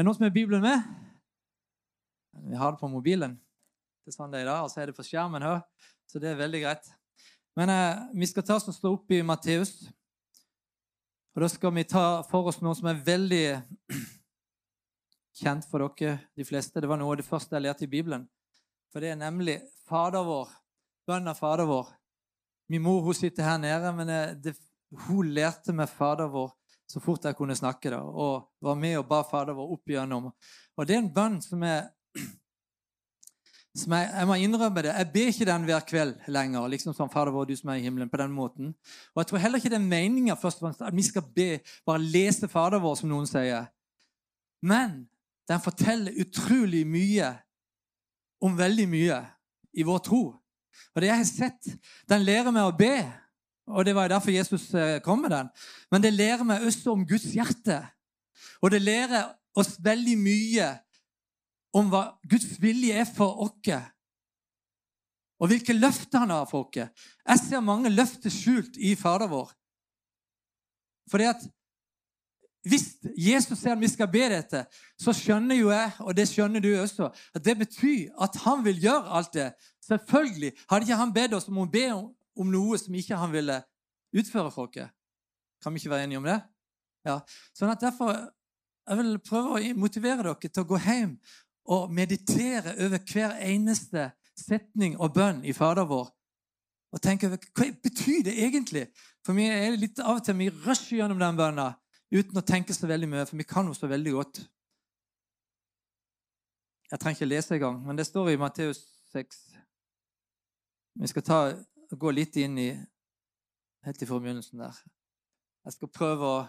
Er det noen som har Bibelen med? Vi har det på mobilen. Det er sånn det er i dag, og så er det på skjermen her. Så det er veldig greit. Men eh, vi skal ta oss og slå opp i Matteus. Og da skal vi ta for oss noe som er veldig kjent for dere, de fleste. Det var noe av det første jeg lærte i Bibelen. For det er nemlig Fader vår. Bønn av Fader vår. Min mor hun sitter her nede, men eh, det, hun lærte meg Fader vår så fort jeg kunne snakke, da, og var med og ba Fader vår opp igjennom. Og det er en bønn som er jeg, jeg, må innrømme det, jeg ber ikke den hver kveld lenger. liksom som Fader vår, du som er i himmelen, på den måten. Og jeg tror heller ikke det er meninga at vi skal be, bare lese Fader vår, som noen sier. Men den forteller utrolig mye om veldig mye i vår tro. Og det jeg har sett, den lærer meg å be. Og det var derfor Jesus eh, kom med den. Men det lærer meg også om Guds hjerte. Og det lærer oss veldig mye om hva Guds vilje er for oss. Og hvilke løfter han har for oss. Jeg ser mange løfter skjult i Fader vår. Fordi at hvis Jesus sier at vi skal be dette, så skjønner jo jeg, og det skjønner du også, at det betyr at han vil gjøre alt det. Selvfølgelig hadde ikke han bedt oss om å be om noe som ikke han ville utføre for oss. Kan vi ikke være enige om det? Ja. Sånn at derfor jeg vil prøve å motivere dere til å gå hjem og meditere over hver eneste setning og bønn i Fader vår. Og tenke over hva betyr det egentlig? For vi er litt av og til vi rusher gjennom den bønna uten å tenke så veldig mye, for vi kan jo så veldig godt. Jeg trenger ikke lese engang, men det står i Matteus 6. Vi skal ta, gå litt inn i helt i forbegynnelsen der. Jeg skal prøve å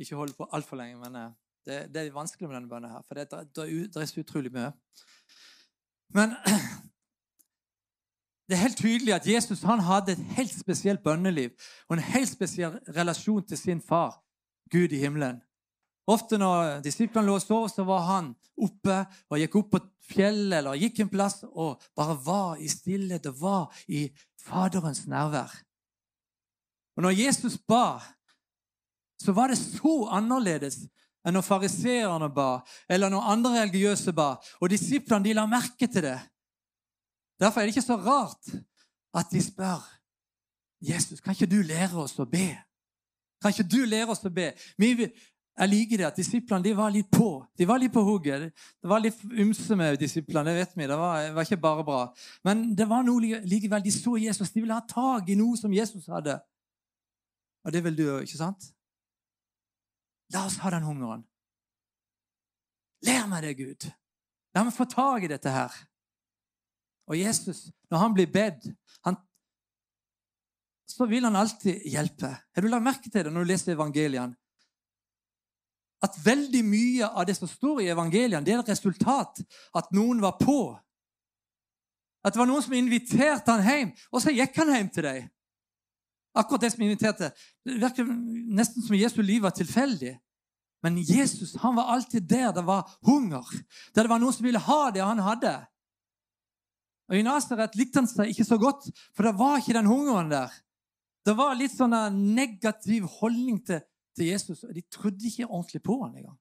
ikke holde på altfor lenge, men eh, det, det, er vanskelig med denne bønnen her, for det, det, det er så utrolig mye. Men det er helt tydelig at Jesus han hadde et helt spesielt bønneliv og en helt spesiell relasjon til sin far, Gud i himmelen. Ofte når disiplene lå og sov, så var han oppe og gikk opp på fjellet eller gikk en plass og bare var i stillhet og var i Faderens nærvær. Og når Jesus ba, så var det så annerledes enn når fariseerne ba, eller når andre religiøse ba. Og disiplene de la merke til det. Derfor er det ikke så rart at de spør Jesus, kan ikke du lære oss å be? Kan ikke du lære oss å be? Jeg liker det at disiplene de var litt på. De var litt på hugget. Det var litt ymse med disiplene, det vet vi. Det var, det var, ikke bare bra. Men det var noe likevel. De så Jesus. De ville ha tak i noe som Jesus hadde. Og det vil du òg, ikke sant? La oss ha den hungeren. Lær meg det, Gud. La meg få tak i dette her. Og Jesus, når han blir bedt, han, så vil han alltid hjelpe. Har du lagt merke til det når du leser evangeliene? At veldig mye av det som står i evangeliene, det er et resultat at noen var på. At det var noen som inviterte han hjem, og så gikk han hjem til deg. Akkurat det som inviterte. Det virker nesten som Jesu liv var tilfeldig. Men Jesus han var alltid der det var hunger. Der det var noen som ville ha det han hadde. Og I Nasaret likte han seg ikke så godt, for det var ikke den hungeren der. Det var litt sånn negativ holdning til, til Jesus, og de trodde ikke ordentlig på han engang.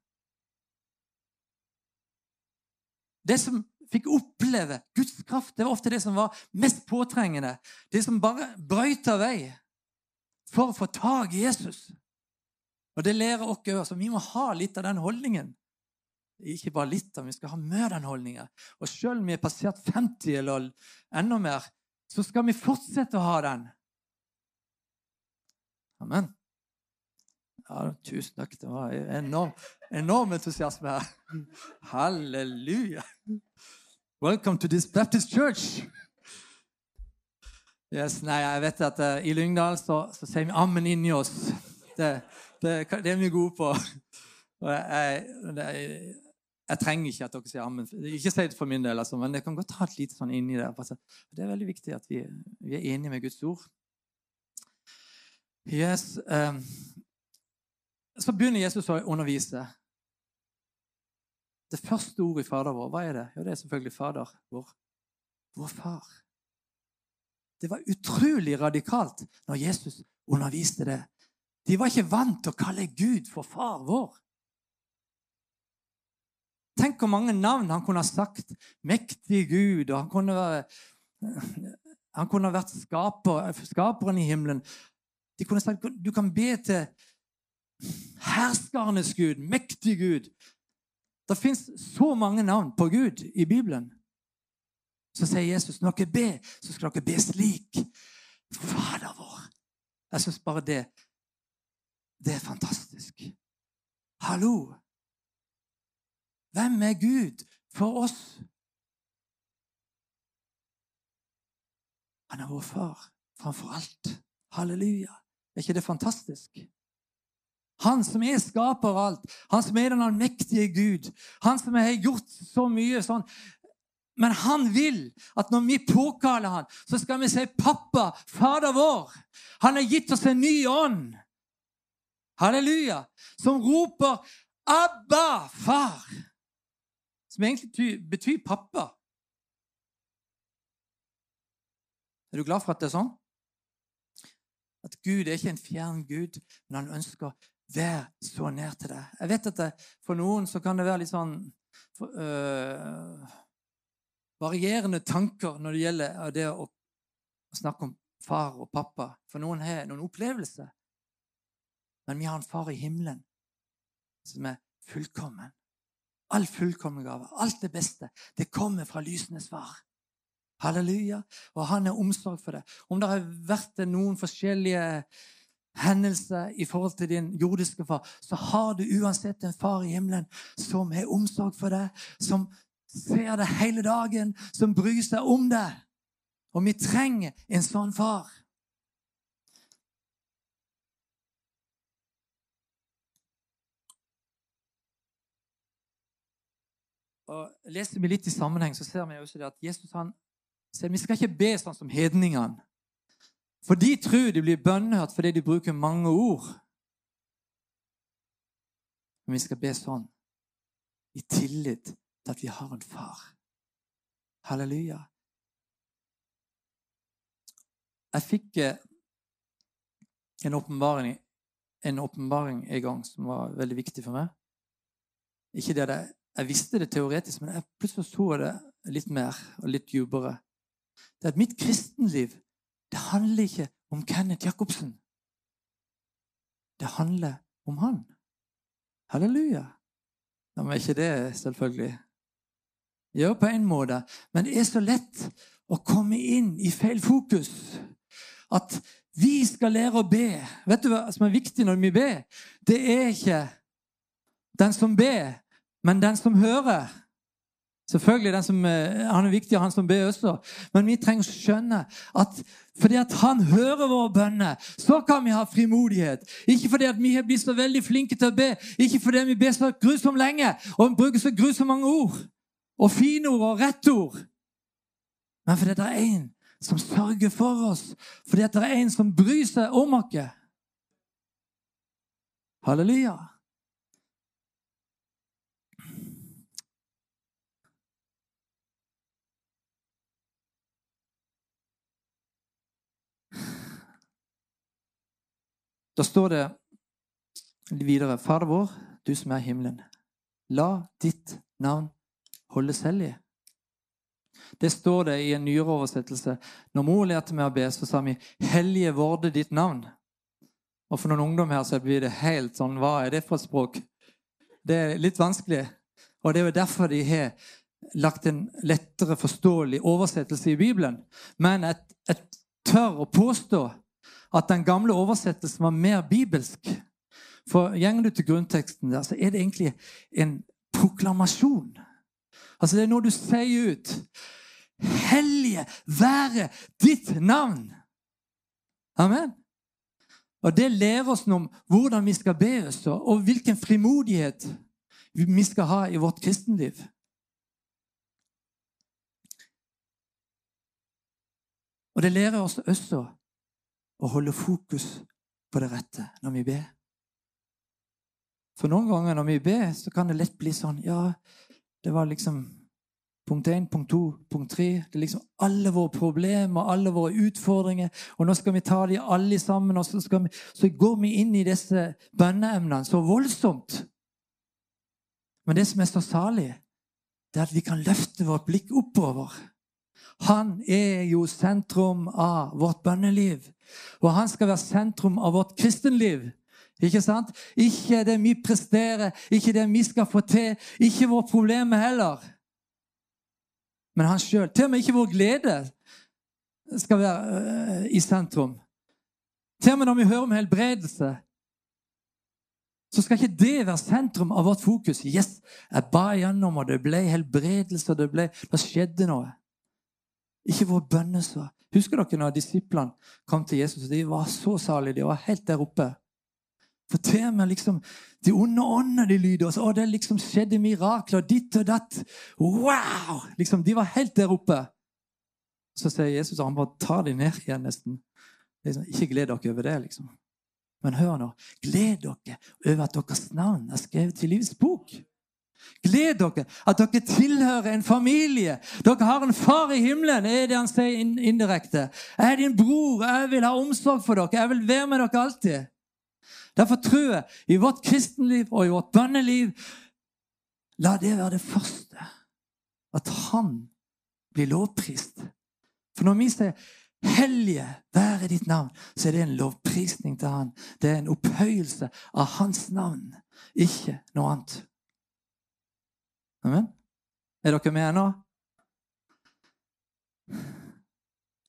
Det som fikk oppleve Guds kraft, det var ofte det som var mest påtrengende. Det som bare brøyta vei for å få tak i Jesus. Og det lærer oss òg. Så vi må ha litt av den holdningen. Ikke bare litt, av, vi skal ha med den holdningen. Og selv om vi er passert 50 eller enda mer, så skal vi fortsette å ha den. Amen. Ja, tusen takk. Det var enorm, enorm entusiasme her. Halleluja. Welcome to this Baptist church. Yes, nei, jeg vet at uh, I Lyngdal så, så sier vi 'ammen inni oss'. Det, det, det, er vi gode på. Jeg, jeg, jeg, trenger ikke at dere sier 'ammen'. Ikke si det for min del, altså, men jeg kan godt ha et lite sånn inni der. Det er veldig viktig at vi, vi er enige med Guds ord. Yes, um, så begynner Jesus å undervise. Det første ordet i Fader vår, hva er det? Jo, det er selvfølgelig Fader vår. Vår far. Det var utrolig radikalt når Jesus underviste det. De var ikke vant til å kalle Gud for far vår. Tenk hvor mange navn han kunne ha sagt. Mektig Gud, og han kunne, han kunne ha vært skaper, skaperen i himmelen. De kunne sagt du kan be til herskernes Gud, mektig Gud. Det fins så mange navn på Gud i Bibelen. Så sier Jesus når dere ber, så skal dere be slik. Fader vår. Jeg syns bare det Det er fantastisk. Hallo! Hvem er Gud for oss? Han er vår far framfor alt. Halleluja. Er ikke det fantastisk? Han som er skaper alt, han som er den allmektige Gud, han som har gjort så mye sånn men han vil at når vi påkaller han, så skal vi si 'Pappa, Fader vår'. Han har gitt oss en ny ånd. Halleluja. Som roper 'Abba, far'. Som egentlig betyr pappa. Er du glad for at det er sånn? At Gud er ikke en fjern Gud, men han ønsker å være så nær til deg. Jeg vet at det, For noen så kan det være litt sånn for, øh, varierende tanker når det gjelder det å snakke om far og pappa. For noen har noen opplevelser. Men vi har en far i himmelen som er fullkommen. All fullkommen gave, alt det beste, det kommer fra lysenes far. Halleluja. Og han er omsorg for det. Om det har vært noen forskjellige hendelser i forhold til din jordiske far, så har du uansett en far i himmelen som har omsorg for deg, som ser deg hele dagen, som bryr seg om deg. Og vi trenger en sånn far. Og Leser vi litt i sammenheng, så ser vi også det at Jesus han sier vi skal ikke be sånn som hedningene. For de tror de blir bønnhørt fordi de bruker mange ord. Men vi skal be sånn i tillit til at vi har en far. Halleluja. Jeg fikk eh, en åpenbaring en åpenbaring en gang som var veldig viktig for meg. Ikke det jeg, jeg visste det teoretisk, men jeg plutselig så det litt mer og litt dypere. Det er at mitt kristenliv det handler ikke om Kenneth Jacobsen. Det handler om han. Halleluja. Ja, men ikke det, selvfølgelig. Ja, på en måte. Men det er så lett å komme inn i feil fokus. At vi skal lære å be. Vet du hva som er viktig når vi ber? Det er ikke den som ber, men den som hører. Selvfølgelig den som, eh, Han er viktig, han som ber også. Men vi trenger å skjønne at fordi at han hører våre bønner, så kan vi ha frimodighet. Ikke fordi at vi har blitt så veldig flinke til å be, ikke fordi vi ber så grusomt lenge og bruker så grusomt mange ord og fine ord og rette ord. Men fordi det er en som sørger for oss, fordi det er en som bryr seg om oss. Halleluja. Da står det videre Fader vår, du som er i himmelen. La ditt navn holdes hellig. Det står det i en nyere oversettelse. Når mor lærte meg å be, så sa vi 'Hellige vorde ditt navn'. Og for noen ungdom her så blir det helt sånn Hva er det for et språk? Det er litt vanskelig. Og det er jo derfor de har lagt en lettere forståelig oversettelse i Bibelen. Men jeg, tør å påstå at den gamle oversettelsen var mer bibelsk. For Gjenger du til grunnteksten der, så er det egentlig en proklamasjon Altså, det er noe du sier ut Hellige være ditt navn. Amen. Og Det lærer oss om hvordan vi skal be oss, og hvilken frimodighet vi skal ha i vårt kristenliv. Og det lærer oss også å holde fokus på det rette når vi ber. For noen ganger når vi ber, så kan det lett bli sånn Ja, det var liksom punkt én, punkt to, punkt tre. Det er liksom alle våre problemer, alle våre utfordringer. Og nå skal vi ta de alle sammen, og så, vi, så går vi inn i disse bønneemnene så voldsomt. Men det som er så salig, det er at vi kan løfte vårt blikk oppover. Han er jo sentrum av vårt bønneliv. Og han skal være sentrum av vårt kristenliv. Ikke sant? Ikke det vi presterer, ikke det vi skal få til, ikke våre problemer heller. Men han sjøl. Til og med ikke vår glede skal være uh, i sentrum. Til og med når vi hører om helbredelse, så skal ikke det være sentrum av vårt fokus. Yes, jeg ba igjennom, og det ble helbredelse, og det, ble, det skjedde noe. Ikke vår bønnesvar. Husker dere når disiplene kom til Jesus? De var så salige. De var helt der oppe. For til liksom, de onde åndene de lyder. Og det liksom skjedde mirakler, ditt og datt. Wow! Liksom, De var helt der oppe. Så sier Jesus og han bare tar dem ned igjen, nesten. Liksom, ikke gled dere over det, liksom. Men hør nå. Gled dere over at deres navn er skrevet til livets bok. Gled dere at dere tilhører en familie. Dere har en far i himmelen, er det han sier indirekte. Jeg er din bror, jeg vil ha omsorg for dere, jeg vil være med dere alltid. Derfor tror jeg i vårt kristenliv og i vårt bønneliv La det være det første. At han blir lovprist. For når vi sier 'Hellige være ditt navn', så er det en lovprisning til han. Det er en opphøyelse av hans navn, ikke noe annet. Amen? Er dere med nå?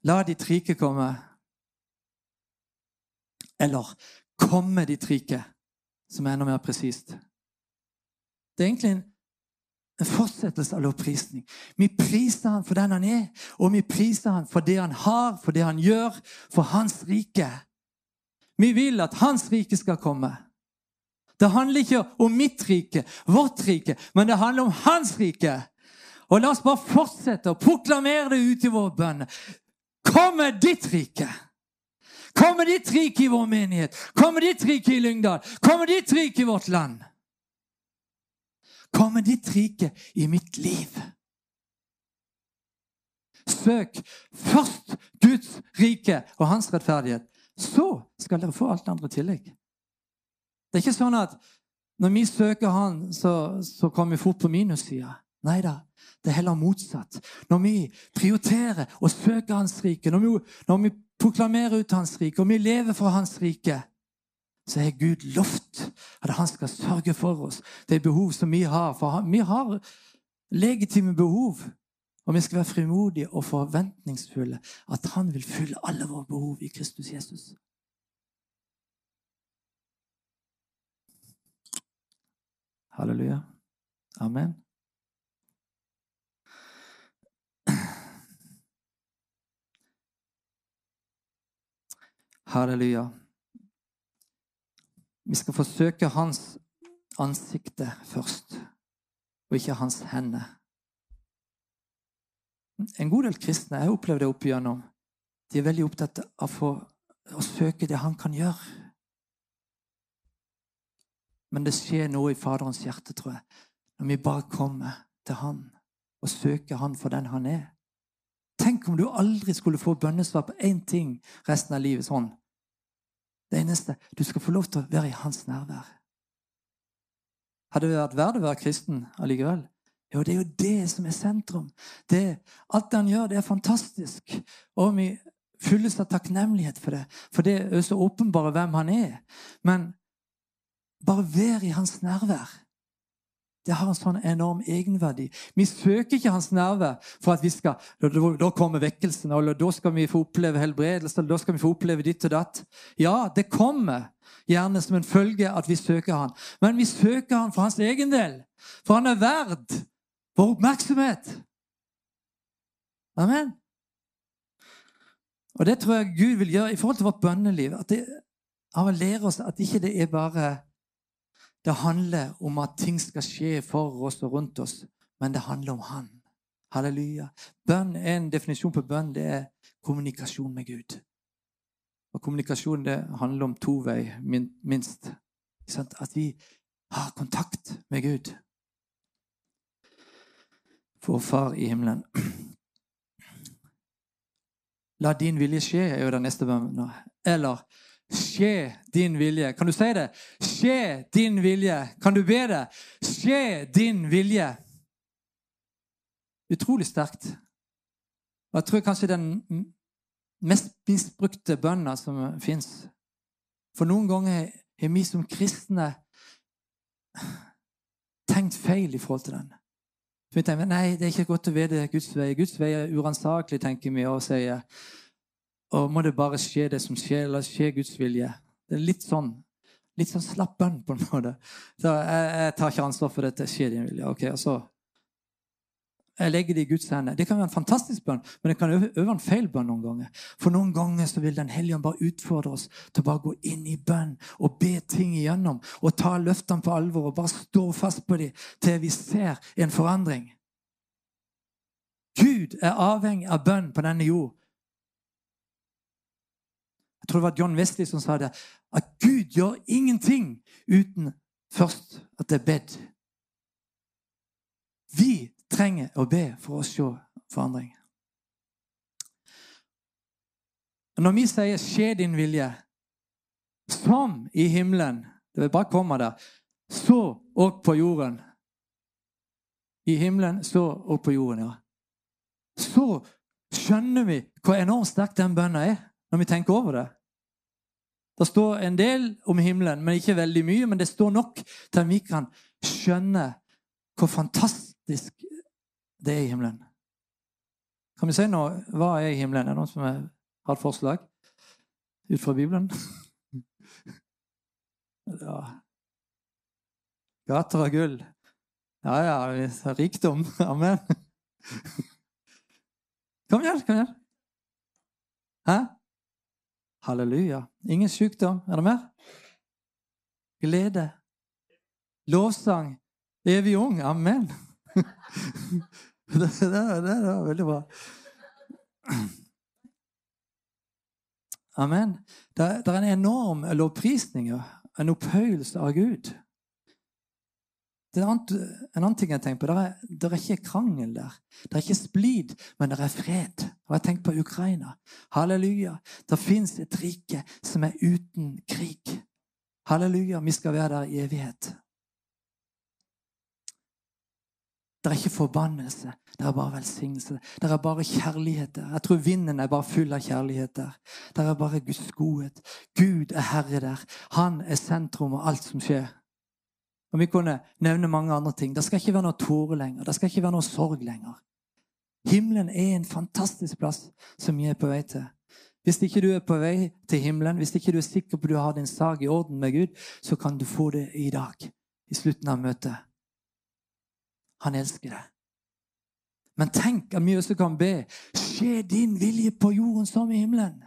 La ditt rike komme. Eller komme ditt rike, som er enda mer presist. Det er egentlig en, en fortsettelse av lovprisning. Vi priser han for den han er, og vi priser han for det han har, for det han gjør, for hans rike. Vi vil at hans rike skal komme. Det handler ikke om mitt rike, vårt rike, men det handler om hans rike. Og la oss bare fortsette å proklamere det ut i vår bønn. Kom med ditt rike! Kommer ditt rike i vår menighet. Kommer ditt rike i Lyngdal. Kommer ditt rike i vårt land. Kommer ditt rike i mitt liv. Søk først Guds rike og hans rettferdighet. Så skal dere få alt det andre i tillegg. Det er ikke sånn at når vi søker Han, så, så kommer vi fort på minussida. Nei da. Det er heller motsatt. Når vi prioriterer og søker Hans rike, når vi, når vi proklamerer ut Hans rike, og vi lever for Hans rike, så er Gud lovt at Han skal sørge for oss. Er behov som vi har. For vi har legitime behov. Og vi skal være frimodige og forventningsfulle. At Han vil fylle alle våre behov i Kristus Jesus. Halleluja. Amen. Halleluja. Vi skal forsøke hans ansikte først, og ikke hans hender. En god del kristne jeg opplever det opp igjennom, de er veldig opptatt av å søke det han kan gjøre. Men det skjer noe i Faderens hjerte, tror jeg, når vi bare kommer til han og søker han for den han er. Tenk om du aldri skulle få bønnesvar på én ting resten av livet sånn. Det eneste Du skal få lov til å være i hans nærvær. Hadde det vært verdt å være kristen allikevel? Jo, det er jo det som er sentrum. Det, alt han gjør, det er fantastisk. Og vi fylles av takknemlighet for det. For det er så åpenbart hvem han er. Men bare vær i hans nærvær. Det har en sånn enorm egenverdi. Vi søker ikke hans nærvær for at vi skal Da kommer vekkelsen, eller da skal vi få oppleve helbredelse, eller da skal vi få oppleve ditt og datt. Ja, det kommer gjerne som en følge at vi søker han. Men vi søker han for hans egen del. For han er verd vår oppmerksomhet. Amen. Og det tror jeg Gud vil gjøre i forhold til vårt bønneliv. At det, han vil lære oss at ikke det er bare det handler om at ting skal skje for oss og rundt oss, men det handler om Han. Halleluja. Bønn er En definisjon på bønn det er kommunikasjon med Gud. Og kommunikasjon det handler om to vei, minst. At vi har kontakt med Gud. For Far i himmelen. La din vilje skje, er jo det neste bønnen. Eller Skje din vilje. Kan du si det? Skje din vilje. Kan du be det? Skje din vilje. utrolig sterkt. Og jeg tror kanskje den mest misbrukte bønna som fins. For noen ganger har vi som kristne tenkt feil i forhold til den. For vi tenker, Nei, det er ikke godt å vite Guds vei. Guds vei er uransakelig, tenker vi og sier. Og må det bare skje det som skjer, la skje Guds vilje. Det er litt sånn litt sånn slapp bønn, på en måte. Så jeg, jeg tar ikke ansvar for dette. Skjer din vilje. Ok, og så jeg legger det i Guds hender. Det kan være en fantastisk bønn, men det kan øve, øve en feil bønn noen ganger. For noen ganger så vil Den hellige ånd bare utfordre oss til å bare gå inn i bønn og be ting igjennom. Og ta løftene på alvor og bare stå fast på dem til vi ser en forandring. Gud er avhengig av bønn på denne jord. Jeg tror det var John Wesley som sa det. At Gud gjør ingenting uten først at det er bedt. Vi trenger å be for å se forandring. Når vi sier 'skje din vilje', som i himmelen Det vil bare komme der. Så òg på jorden. I himmelen, så òg på jorden, ja. Så skjønner vi hvor enormt sterk den bønna er, når vi tenker over det. Det står en del om himmelen, men ikke veldig mye. Men det står nok til at vi kan skjønne hvor fantastisk det er i himmelen. Kan vi si noe? Hva er i himmelen? Er det noen som har et forslag ut fra Bibelen? ja. Gater av gull. Ja, ja, rikdom. Amen. Kom igjen, kom igjen. Hæ? Halleluja. Ingen sykdom. Er det mer? Glede. Lovsang. Evig ung. Amen. Det, det, det, var veldig bra. Amen. Det, det er en enorm lovprisning, en opphøyelse av Gud. Det er en annen ting jeg tenker på. Det er, det er, ikke krangel der. Det er ikke splid, men det er fred. Og jeg tenker på Ukraina. Halleluja. Det fins et rike som er uten krig. Halleluja. Vi skal være der i evighet. Det er ikke forbannelse, det er bare velsignelse. Det er bare kjærlighet der. Jeg tror vinden er bare full av kjærlighet der. Det er bare Guds godhet. Gud er herre der. Han er sentrum av alt som skjer. Og Vi kunne nevne mange andre ting. Det skal ikke være noe tåre lenger. Det skal ikke være noe sorg lenger. Himmelen er en fantastisk plass som vi er på vei til. Hvis ikke du er på vei til himmelen, hvis ikke du er sikker på at du har din sak i orden med Gud, så kan du få det i dag, i slutten av møtet. Han elsker deg. Men tenk at vi også kan be skje din vilje på jorden som i himmelen.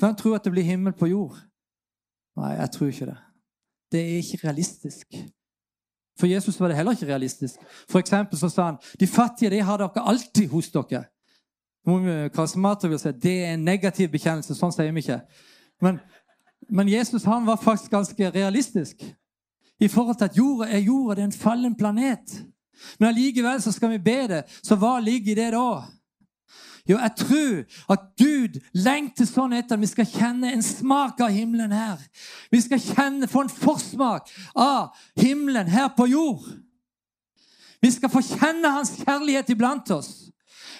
Hvem tror at det blir himmel på jord? Nei, jeg tror ikke det. Det er ikke realistisk. For Jesus var det heller ikke realistisk. For eksempel så sa han de fattige de har dere alltid hos dere. Karismater vil si det er en negativ bekjennelse. Sånn sier vi ikke. Men, men Jesus han var faktisk ganske realistisk i forhold til at jorda er jorda, det er en fallen planet. Men allikevel skal vi be det. Så hva ligger i det da? Jo, jeg tror at Gud lengter sånn etter at vi skal kjenne en smak av himmelen her. Vi skal kjenne, få en forsmak av himmelen her på jord. Vi skal få kjenne hans kjærlighet iblant oss.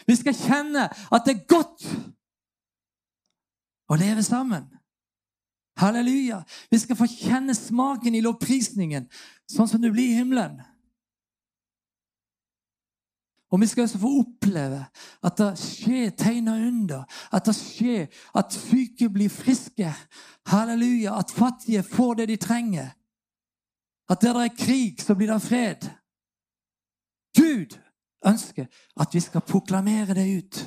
Vi skal kjenne at det er godt å leve sammen. Halleluja! Vi skal få kjenne smaken i lovprisningen, sånn som det blir i himmelen. Og vi skal også få oppleve at det skjer tegn og under. At det skjer at syke blir friske. Halleluja! At fattige får det de trenger. At der det er krig, så blir det fred. Gud ønsker at vi skal proklamere det ut,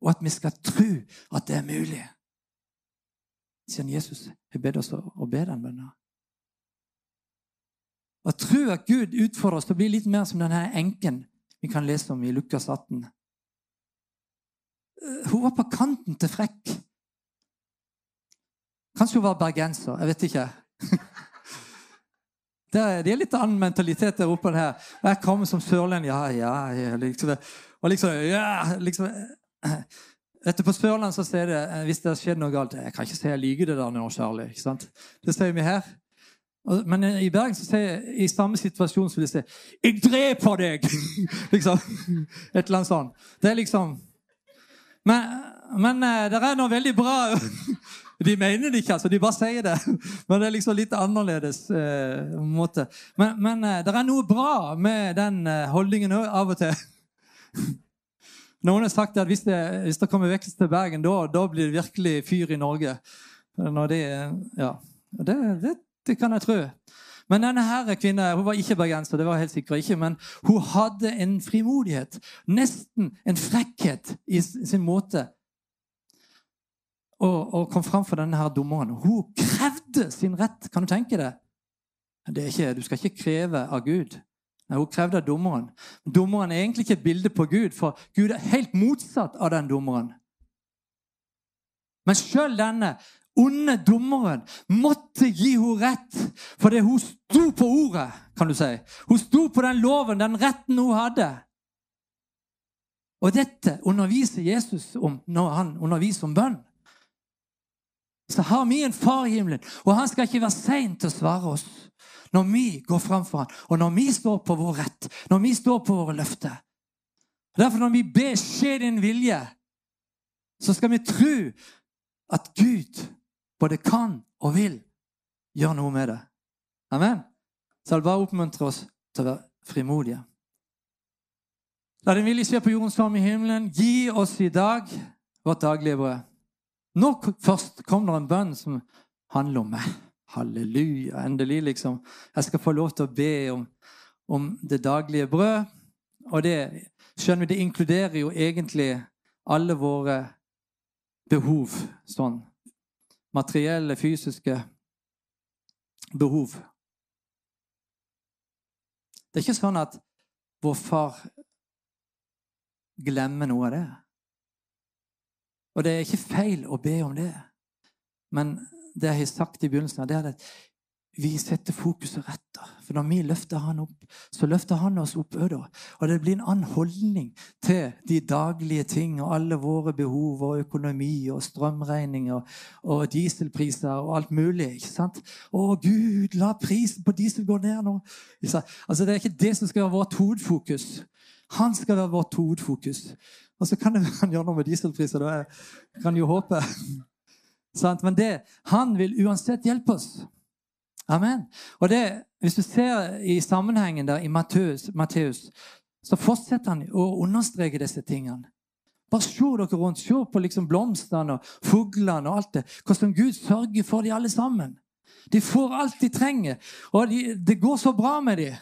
og at vi skal tro at det er mulig siden Jesus har bedt oss å be den bønnen. Og tro at Gud utfordrer oss til å bli litt mer som denne enken vi kan lese om i Lukas 18. Eh, hun var på kanten til frekk. Kanskje hun var bergenser. Jeg vet ikke. Det er, det er litt annen mentalitet der oppe. her. Jeg kommer som sørlending. Ja, ja, ja liksom, Og liksom, ja, liksom etter På Sørlandet så sier det eh, hvis det har skjedd noe galt Jeg kan ikke si jeg liker det der nå, Charlie. ikke sant? Det sier vi her. Men i Bergen så sier jeg, i samme situasjon så vil jeg si 'Jeg dreper deg!' liksom. Et eller annet sånt. Det er liksom Men, men eh, det er noe veldig bra De mener det ikke, altså. De bare sier det. Men det er liksom litt annerledes eh, måte. Men, men eh, det er noe bra med den eh, holdningen òg, av og til. Noen har sagt at hvis det, hvis det kommer vekst til Bergen, da, da blir det virkelig fyr i Norge. Når det, ja, det, det, det kan jeg tro. Men denne her kvinnen hun var ikke bergenser, det var helt sikkert ikke, men hun hadde en frimodighet, nesten en frekkhet i sin måte å, å komme fram for denne her dommeren. Hun krevde sin rett. Kan du tenke deg? det ikke, du skal ikke kreve av Gud. Nei, Hun krevde av dommeren. Dommeren er egentlig ikke et bilde på Gud, for Gud er helt motsatt av den dommeren. Men sjøl denne onde dommeren måtte gi henne rett, fordi hun sto på ordet, kan du si. Hun sto på den loven, den retten hun hadde. Og dette underviser Jesus om når han underviser om bønn. Så har vi en far i himmelen, og han skal ikke være sein til å svare oss når vi går fram for ham, og når vi står på vår rett, når vi står på våre løfter. Derfor når vi ber 'skje din vilje', så skal vi tro at Gud både kan og vil gjøre noe med det. Amen. Så jeg vil bare oppmuntre oss til å være frimodige. La din vilje skje på jorden som i himmelen. Gi oss i dag vårt daglige brød. Nå først kom det en bønn som handler om meg. Halleluja. Endelig, liksom. Jeg skal få lov til å be om, om det daglige brød. Og det skjønner vi, det inkluderer jo egentlig alle våre behov. Sånn materielle, fysiske behov. Det er ikke sånn at vår far glemmer noe av det. Og det er ikke feil å be om det. Men det jeg har sagt i begynnelsen, det er at vi setter fokuset rett. da. For når vi løfter han opp, så løfter han oss opp òg. Og det blir en annen holdning til de daglige ting og alle våre behov og økonomi og strømregninger og dieselpriser og alt mulig. ikke sant? Å, Gud, la prisen på diesel gå ned nå. Altså, Det er ikke det som skal være vårt hovedfokus. Han skal være vårt hovedfokus. Og så kan det være han gjør noe med dieselpriser. Jeg kan jo håpe. Men det, han vil uansett hjelpe oss. Amen. Og det, Hvis du ser i sammenhengen der i Matteus, så fortsetter han å understreke disse tingene. Bare se dere rundt. Se på liksom blomstene og fuglene og alt det. Hvordan Gud sørger for de alle sammen. De får alt de trenger, og de, det går så bra med dem.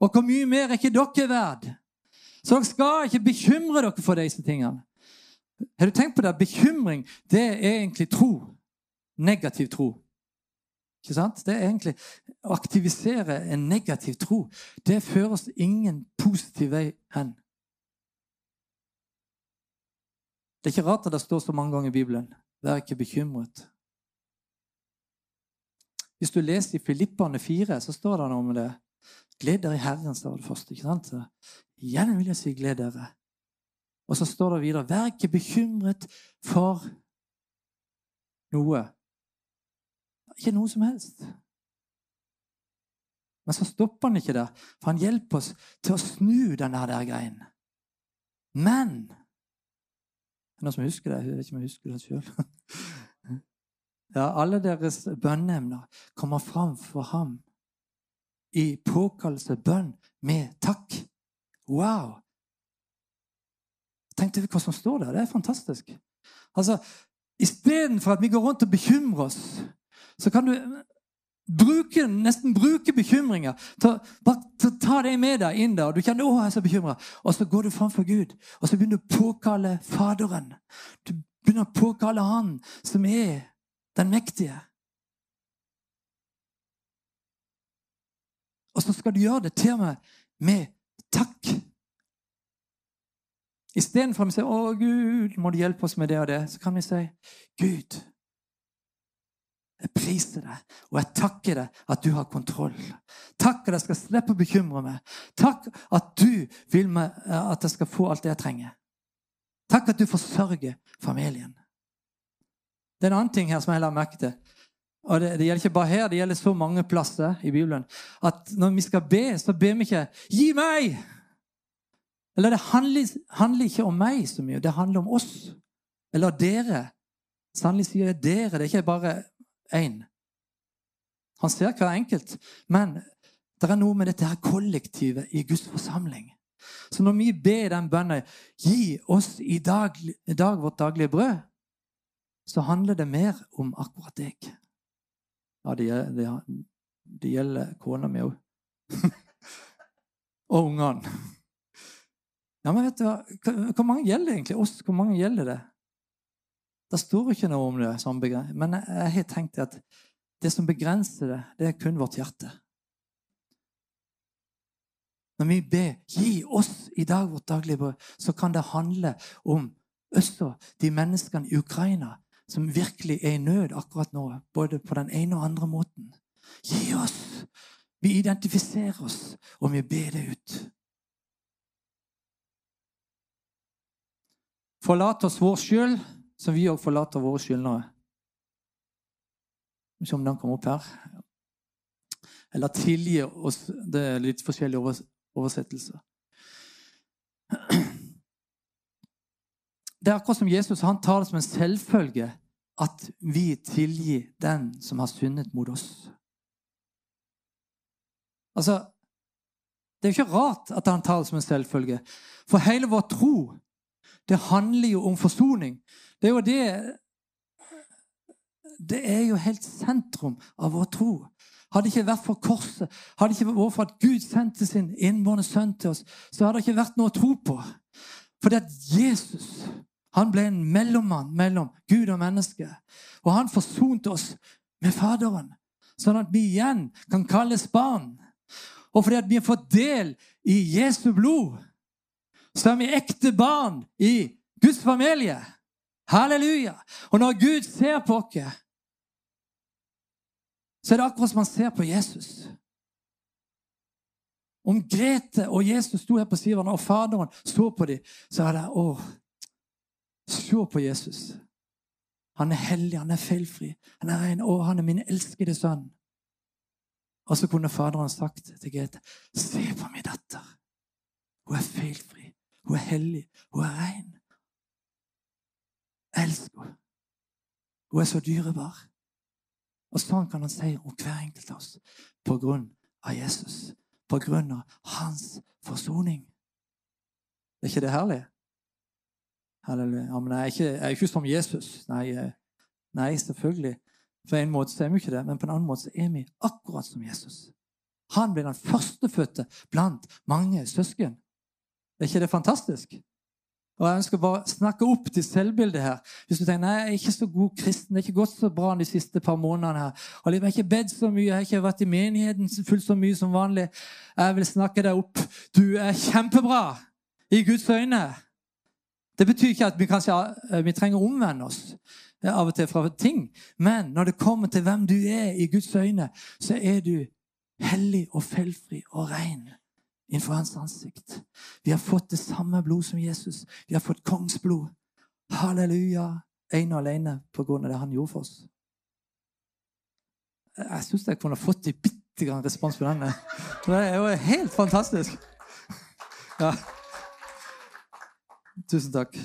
Og hvor mye mer er ikke dere verd? Så dere skal ikke bekymre dere for disse tingene. Har du tenkt på det? Bekymring det er egentlig tro. Negativ tro. Ikke sant? Det er egentlig Å aktivisere en negativ tro det fører oss ingen positiv vei hen. Det er ikke rart at det står så mange ganger i Bibelen 'vær ikke bekymret'. Hvis du leser i Filippane 4, så står det noe om det. Gled dere i Herren, står det først. ikke sant? Igjen vil jeg si gled dere. Og så står det videre Vær ikke bekymret for noe. Ikke noe som helst. Men så stopper han ikke der, for han hjelper oss til å snu denne der greien. Men Det Er noen som husker det? Jeg vet ikke om jeg husker det sjøl. Ja, alle deres bønneemner kommer fram for ham i påkallelse, bønn, med takk. Wow! Tenk deg hva som står der. Det er fantastisk. Altså, Istedenfor at vi går rundt og bekymrer oss, så kan du bruke, nesten bruke bekymringer. Ta, bare ta, ta det med deg inn der. og Du kjenner å, jeg er så bekymret. Og så går du framfor Gud, og så begynner du å påkalle Faderen. Du begynner å påkalle Han som er den mektige. Og så skal du gjøre det til og med med takk. Istedenfor å si 'Å, Gud, må du hjelpe oss med det og det', så kan vi si 'Gud, jeg priser deg, og jeg takker deg at du har kontroll'. Takk at jeg skal slippe å bekymre meg. Takk at du vil meg, at jeg skal få alt det jeg trenger. Takk at du forsørger familien. Det er en annen ting her som jeg la merke til. og det, det, gjelder ikke bare her, det gjelder så mange plasser i Bibelen, at når vi skal be, så ber vi ikke 'Gi meg!' Eller det handler, handler ikke om meg så mye, det handler om oss. Eller dere. Sannelig sier jeg dere, det er ikke bare én. Han ser hver enkelt. Men det er noe med dette her kollektivet i Guds forsamling. Så når vi ber den bønnen 'Gi oss i dag, i dag vårt daglige brød', så handler det mer om akkurat deg. Ja, det, gjelder, det gjelder kona mi òg. og ungene. Ja, men vet du hva? Hvor mange gjelder egentlig oss? Hvor mange gjelder det? Det står ikke noe om det, sånn men jeg har tenkt at det som begrenser det, det er kun vårt hjerte. Når vi ber 'Gi oss i dag vårt daglige brød', så kan det handle om også de menneskene i Ukraina som virkelig er i nød akkurat nå, både på den ene og andre måten. Gi oss! Vi identifiserer oss, og vi ber det ut. Forlat oss vår skyld, som vi òg forlater våre skyldnere. Ikke om den kommer opp her. Eller tilgi oss. Det er litt forskjellige oversettelser. Det er akkurat som Jesus han tar det som en selvfølge at vi tilgir den som har syndet mot oss. Altså, Det er jo ikke rart at han tar det som en selvfølge. For hele vår tro det handler jo om forsoning. Det er jo det Det er jo helt sentrum av vår tro. Hadde det ikke vært for korset, hadde det ikke vært for at Gud sendte sin innbårne sønn til oss, så hadde det ikke vært noe å tro på. Fordi at Jesus han ble en mellommann mellom Gud og menneske. Og han forsonte oss med Faderen, sånn at vi igjen kan kalles barn. Og fordi at vi har fått del i Jesu blod, så er vi ekte barn i Guds familie. Halleluja! Og når Gud ser på oss, så er det akkurat som han ser på Jesus. Om Grete og Jesus sto her på siden, og Faderen så på dem, så er det Å, se på Jesus. Han er hellig, han er feilfri. Han er ren. Å, han er min elskede sønn. Og så kunne Faderen sagt til Grete, se på min datter. Hun er feilfri. Hun er hellig. Hun er ren. Elsk henne. Hun er så dyrebar. Og sånn kan han si om hver enkelt av oss på grunn av Jesus. På grunn av hans forsoning. Er ikke det herlig? Halleluja. Ja, men jeg er, ikke, jeg er ikke som Jesus. Nei, nei, selvfølgelig. På en måte så er vi ikke det, men på en annen måte så er vi akkurat som Jesus. Han ble den førstefødte blant mange søsken. Er ikke det fantastisk? Og Jeg ønsker bare å snakke opp til selvbildet her. Hvis du tenker nei, jeg er ikke så god kristen, det er ikke gått så bra de siste par månedene her. Og Jeg har ikke bedt så mye, jeg har ikke vært i menigheten fullt så mye som vanlig. Jeg vil snakke deg opp. Du er kjempebra i Guds øyne. Det betyr ikke at vi, kanskje, eh, vi trenger å omvende oss eh, av og til fra ting. Men når det kommer til hvem du er i Guds øyne, så er du hellig og feilfri og ren innenfor hans ansikt. Vi har fått det samme blod som Jesus. Vi har fått kongsblod. Halleluja. Ene og alene på grunn av det han gjorde for oss. Jeg syns jeg kunne fått en bitte grann respons på denne. Det er jo helt fantastisk. Ja. Tusen takk.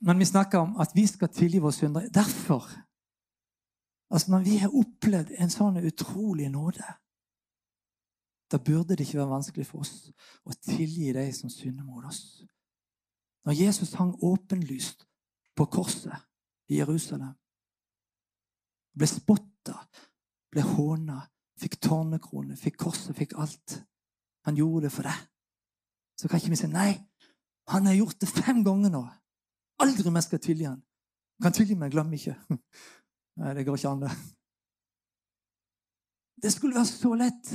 Men vi snakker om at vi skal tilgi våre syndere. Derfor Altså Når vi har opplevd en sånn utrolig nåde da burde det ikke være vanskelig for oss å tilgi de som synder mot oss. Når Jesus hang åpenlyst på korset i Jerusalem, ble spotta, ble håna, fikk tårnekrone, fikk korset, fikk alt Han gjorde det for deg. Så kan ikke vi si nei. Han har gjort det fem ganger nå. Aldri mer skal jeg tilgi han. Kan tilgi meg, glem ikke. Nei, det går ikke an, det. Det skulle være så lett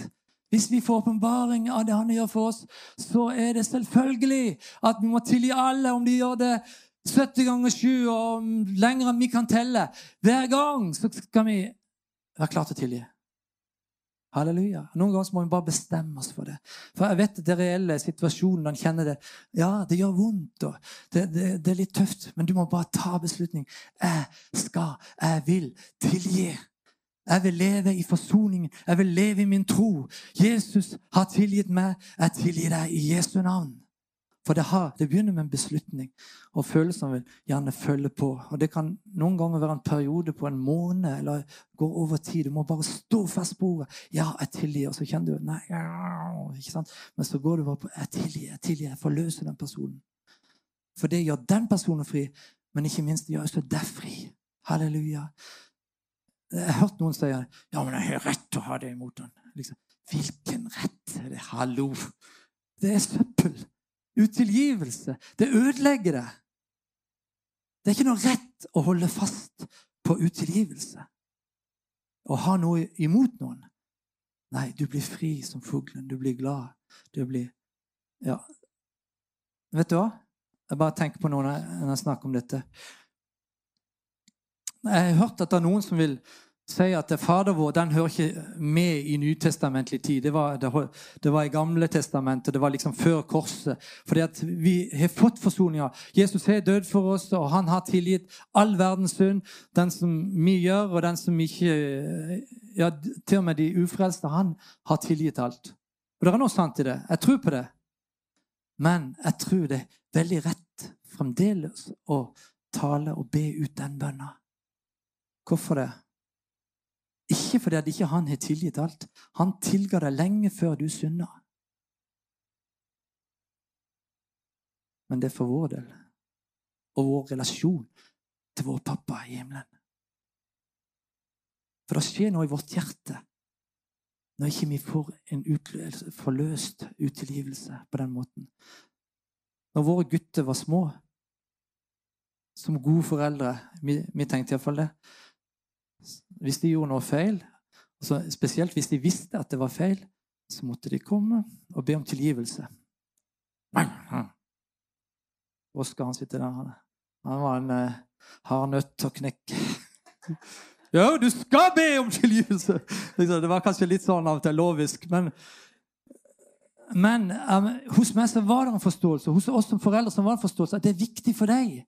hvis vi får åpenbaring av det han gjør for oss, så er det selvfølgelig at vi må tilgi alle, om de gjør det 70 ganger 7 og lenger enn vi kan telle. Hver gang så skal vi være klare til å tilgi. Halleluja. Noen ganger må vi bare bestemme oss for det. For jeg vet det reelle situasjonen, han kjenner det. Ja, det gjør vondt, og det, det, det er litt tøft, men du må bare ta beslutning. Jeg skal, jeg vil tilgi. Jeg vil leve i forsoningen. Jeg vil leve i min tro. Jesus har tilgitt meg. Jeg tilgir deg i Jesu navn. For det, har, det, begynner med en beslutning, og følelsene vil gjerne følge på. Og Det kan noen ganger være en periode på en måned eller gå over tid. Du må bare stå fast på ordet. 'Ja, jeg tilgir.' Og så kjenner du Nei, ikke sant? Men så går du bare på 'Jeg tilgir, jeg tilgir.' Jeg forløser den personen. For det gjør den personen fri, men ikke minst det gjør også deg fri. Halleluja. Jeg har hørt noen si ja, men jeg har rett til å ha det imot han. Liksom, Hvilken rett er det? Hallo! Det er søppel. Utilgivelse. Det ødelegger det. Det er ikke noe rett å holde fast på utilgivelse. Å ha noe imot noen. Nei, du blir fri som fuglen. Du blir glad. Du blir Ja. Vet du hva? Jeg bare tenker på noe når jeg snakker om dette. Jeg har hørt at det er noen som vil si at Fader vår den hører ikke med i nytestamentlig tid. Det var, det, det var i Gamle testamentet. Det var liksom før korset. Fordi at vi har fått forsoninga. Jesus har dødd for oss, og han har tilgitt all verdens synd. Den som vi gjør, og den som ikke ja, Til og med de ufrelste. Han har tilgitt alt. Og det er noe sant i det. Jeg tror på det. Men jeg tror det er veldig rett fremdeles å tale og be ut den bønna. Hvorfor det? Ikke fordi at ikke han har tilgitt alt. Han tilga deg lenge før du synda. Men det er for vår del og vår relasjon til vår pappa i himmelen. For det skjer noe i vårt hjerte når ikke vi får en forløst utilgivelse på den måten. Når våre gutter var små, som gode foreldre Vi, vi tenkte iallfall det hvis de gjorde noe feil, altså spesielt hvis de visste at det var feil, så måtte de komme og be om tilgivelse. Oskar han sitter der. Han var en uh, hard nøtt å knekke. jo, du skal be om tilgivelse! Liksom, det var kanskje litt sånn av og til lovisk, men men um, hos meg så var det en forståelse, hos oss som foreldre så var det en forståelse at det er viktig for deg.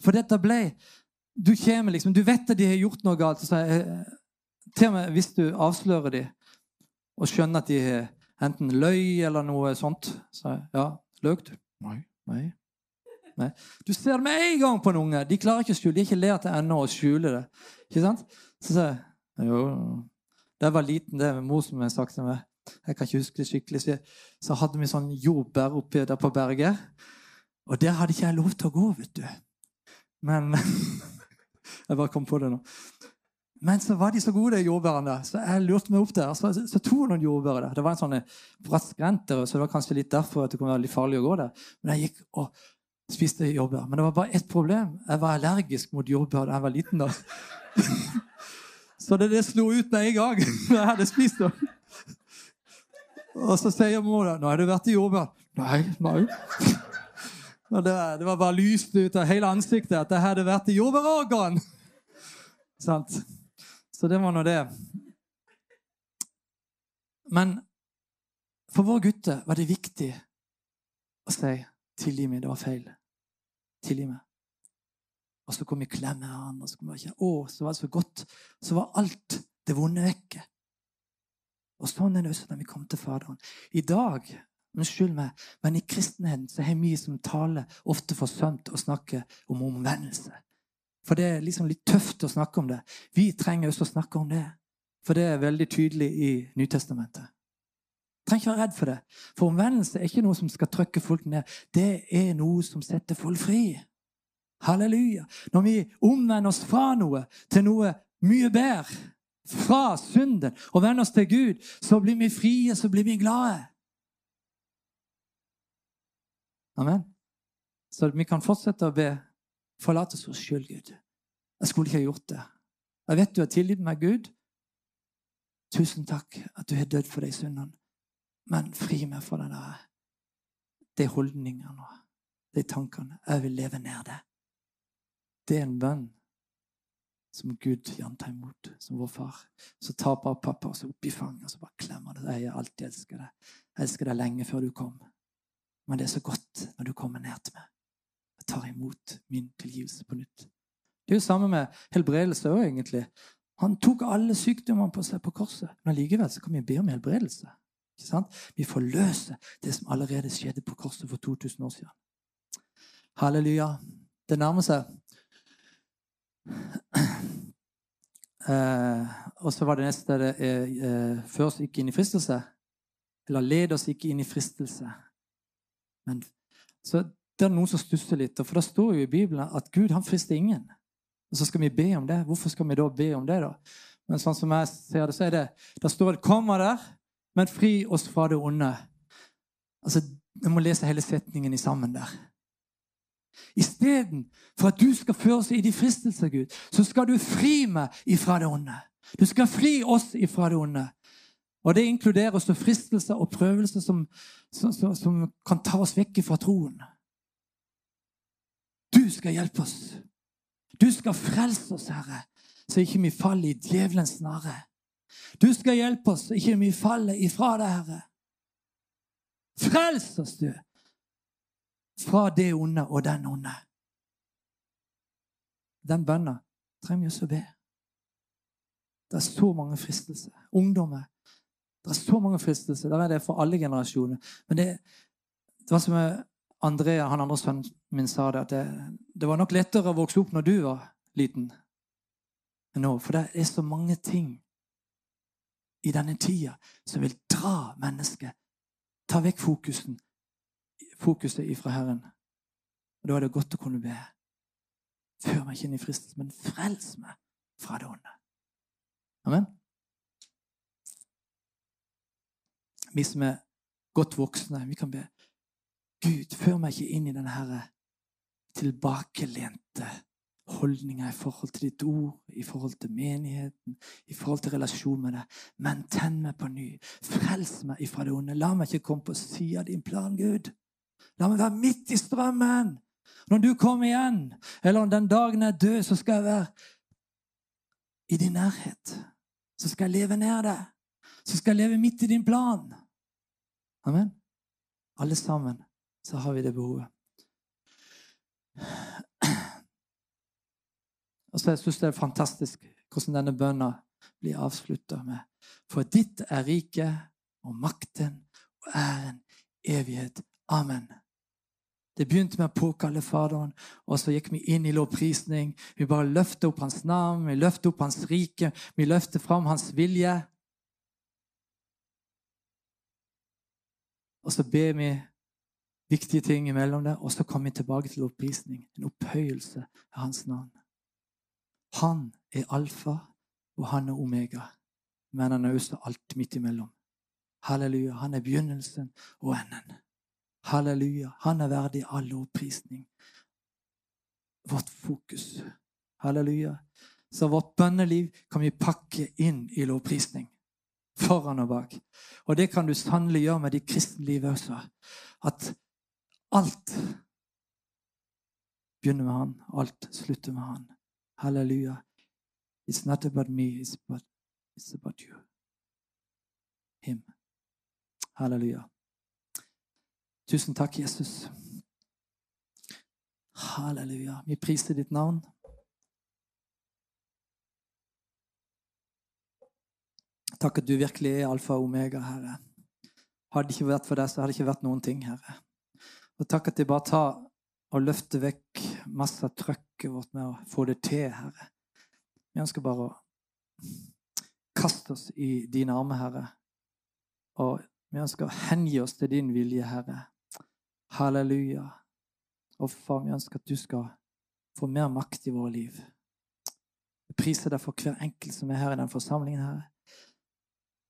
For dette ble du kommer liksom, du vet at de har gjort noe galt. Så, eh, til og med hvis du avslører dem og skjønner at de har enten løy eller noe sånt så, Ja, løy du? Nei. Nei. Nei. Du ser det med en gang på en unge. De klarer ikke å skjule, de er ikke lært det ennå å skjule det. Ikke sant? Så sier jeg jo, Da jeg var liten, det er mor som har sagt til meg Jeg kan ikke huske det skikkelig. Så, hadde vi sånn jordbær oppe der på berget. Og der hadde ikke jeg lov til å gå, vet du. Men Jeg bare kom på det nå. Men så var de så gode, de jordbærene. Så jeg lurte meg opp der. Så, så tok noen jordbær der. Det var en sånn bratt skrent så det var kanskje litt derfor at det kunne være litt farlig å gå der. Men jeg gikk og spiste jordbær. Men det var bare ett problem. Jeg var allergisk mot jordbær da jeg var liten. da. så det, det slo ut med en gang jeg hadde spist det. Og så sier mor 'Nå har du vært i jordbær'. Nei, nei. Og det, det, var bare lyst ut av hele ansiktet at det hadde vært i jordbærorgan. Så det var nå det. Men for våre gutter var det viktig å si 'tilgi meg, det var feil'. Tilgi meg. Og så kom vi klemme hverandre. Så, kom vi ikke, å, så var det så godt. Så var alt det vonde vekke. Og sånn er det også når vi kom til Faderen. I dag Unnskyld meg, men i kristenheten så har vi som taler, ofte forsømt å snakke om omvendelse. For det er liksom litt tøft å snakke om det. Vi trenger også å snakke om det. For det er veldig tydelig i Nytestamentet. Trenger ikke være redd for det. For omvendelse er ikke noe som skal trykke folk ned. Det er noe som setter folk fri. Halleluja. Når vi omvender oss fra noe til noe mye bedre, fra synden, og vender oss til Gud, så blir vi frie, så blir vi glade. Amen. Så vi kan fortsette å be. Forlat oss oss sjøl, Gud. Jeg skulle ikke ha gjort det. Jeg vet du har tilgitt meg, Gud. Tusen takk at du har dødd for de syndene. Men fri meg fra den der, de holdningene og de tankene. Jeg vil leve nær det. Det er en bønn som Gud gjerne tar imot, som vår far. Så tar bare pappa oss opp i fanget og så bare klemmer det. Jeg alltid elsket deg. Jeg elsker deg lenge før du kom. Men det er så godt når du kommer ned til meg og tar imot min tilgivelse på nytt. Det er jo samme med helbredelse òg, egentlig. Han tok alle sykdommene på seg på korset. Men allikevel så kan vi be om helbredelse. Ikke sant? Vi forløser det som allerede skjedde på korset for 2000 år siden. Halleluja. Det nærmer seg. Eh, og så var det neste det er, eh, Før oss ikke inn i fristelse. Eller led oss ikke inn i fristelse. Men, så det er noen som stusser litt. For det står jo i Bibelen at Gud han frister ingen. Og så skal vi be om det. Hvorfor skal vi da be om det? da? Men sånn som jeg ser det, så er det Der står det 'kommer der, men fri oss fra det onde'. Altså, Jeg må lese hele setningen i sammen der. Istedenfor at du skal føre oss i de fristelser, Gud, så skal du fri meg ifra det onde. Du skal fri oss ifra det onde. Og det inkluderer også fristelser og prøvelser som, som, som kan ta oss vekk fra troen. Du skal hjelpe oss. Du skal frelse oss, Herre, så ikke vi faller i djevelens narre. Du skal hjelpe oss, så ikke vi faller ifra deg, Herre. Frels oss, du, fra det onde og den onde. Den bønna trenger vi også å be. Det er så mange fristelser. Ungdommer. Det er så mange fristelser. Det er det for alle generasjoner. Men det, det var som Andrea, han andre sønnen min sa det, at det, det, var nok lettere å vokse opp når du var liten enn nå. For det er så mange ting i denne tida som vil dra mennesket. Ta vekk fokusen, fokuset ifra Herren. Og Da er det godt å kunne be. Før meg ikke inn i fristelsen, men frels meg fra det onde. Amen. Vi som er godt voksne, vi kan be. Gud, før meg ikke inn i denne her tilbakelente holdninga i forhold til ditt ord, i forhold til menigheten, i forhold til relasjon med deg. Men tenn meg på ny. Frels meg ifra det onde. La meg ikke komme på sida av din plan, Gud. La meg være midt i strømmen. Når du kommer igjen, eller om den dagen jeg er død, så skal jeg være i din nærhet. Så skal jeg leve nær deg. Så skal jeg leve midt i din plan. Amen. Alle sammen så har vi det behovet. Og så jeg det er fantastisk hvordan denne bønna blir avslutta med For ditt er riket og makten og æren, evighet. Amen. Det begynte med å påkalle Faderen, og så gikk vi inn i lovprisning. Vi bare løfter opp hans navn, vi løfter opp hans rike, vi løfter fram hans vilje. Og så ber vi viktige ting imellom det, og så kommer vi tilbake til lovprisning. En opphøyelse av hans navn. Han er alfa, og han er omega. Men han er også alt midt imellom. Halleluja. Han er begynnelsen og enden. Halleluja. Han er verdig all lovprisning. Vårt fokus. Halleluja. Så vårt bønneliv kan vi pakke inn i lovprisning. Foran og bak. Og det kan du sannelig gjøre med ditt kristenliv også. At Alt begynner med han, alt slutter med han. Halleluja. It's not about me, it's about, it's about you. Him. Halleluja. Tusen takk, Jesus. Halleluja. Vi priser ditt navn. Takk at du virkelig er alfa og omega, Herre. Hadde det ikke vært for deg, så hadde det ikke vært noen ting, Herre. Og takk at de bare tar og løfter vekk masse av trøkket vårt med å få det til, Herre. Vi ønsker bare å kaste oss i dine armer, Herre. Og vi ønsker å hengi oss til din vilje, Herre. Halleluja. Og far, vi ønsker at du skal få mer makt i våre liv. Jeg priser deg for hver enkelt som er her i den forsamlingen, Herre.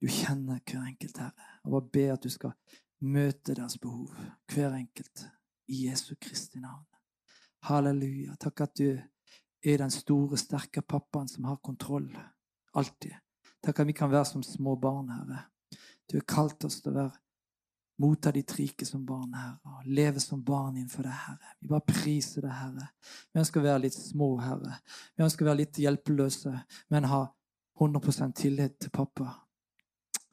Du kjenner hver enkelt, Herre. Og bare be at du skal møte deres behov, hver enkelt, i Jesu Kristi navn. Halleluja. Takk at du er den store, sterke pappaen som har kontroll. Alltid. Takk at vi kan være som små barn, Herre. Du har kalt oss til å være motta ditt rike som barn, Herre, og leve som barn innenfor deg, Herre. Vi bare priser deg, Herre. Vi ønsker å være litt små, Herre. Vi ønsker å være litt hjelpeløse, men ha 100 tillit til pappa.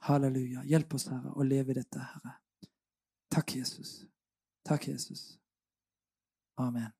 Halleluja. Hjelp oss, Herre, å leve i dette, Herre. Takk, Jesus. Takk, Jesus. Amen.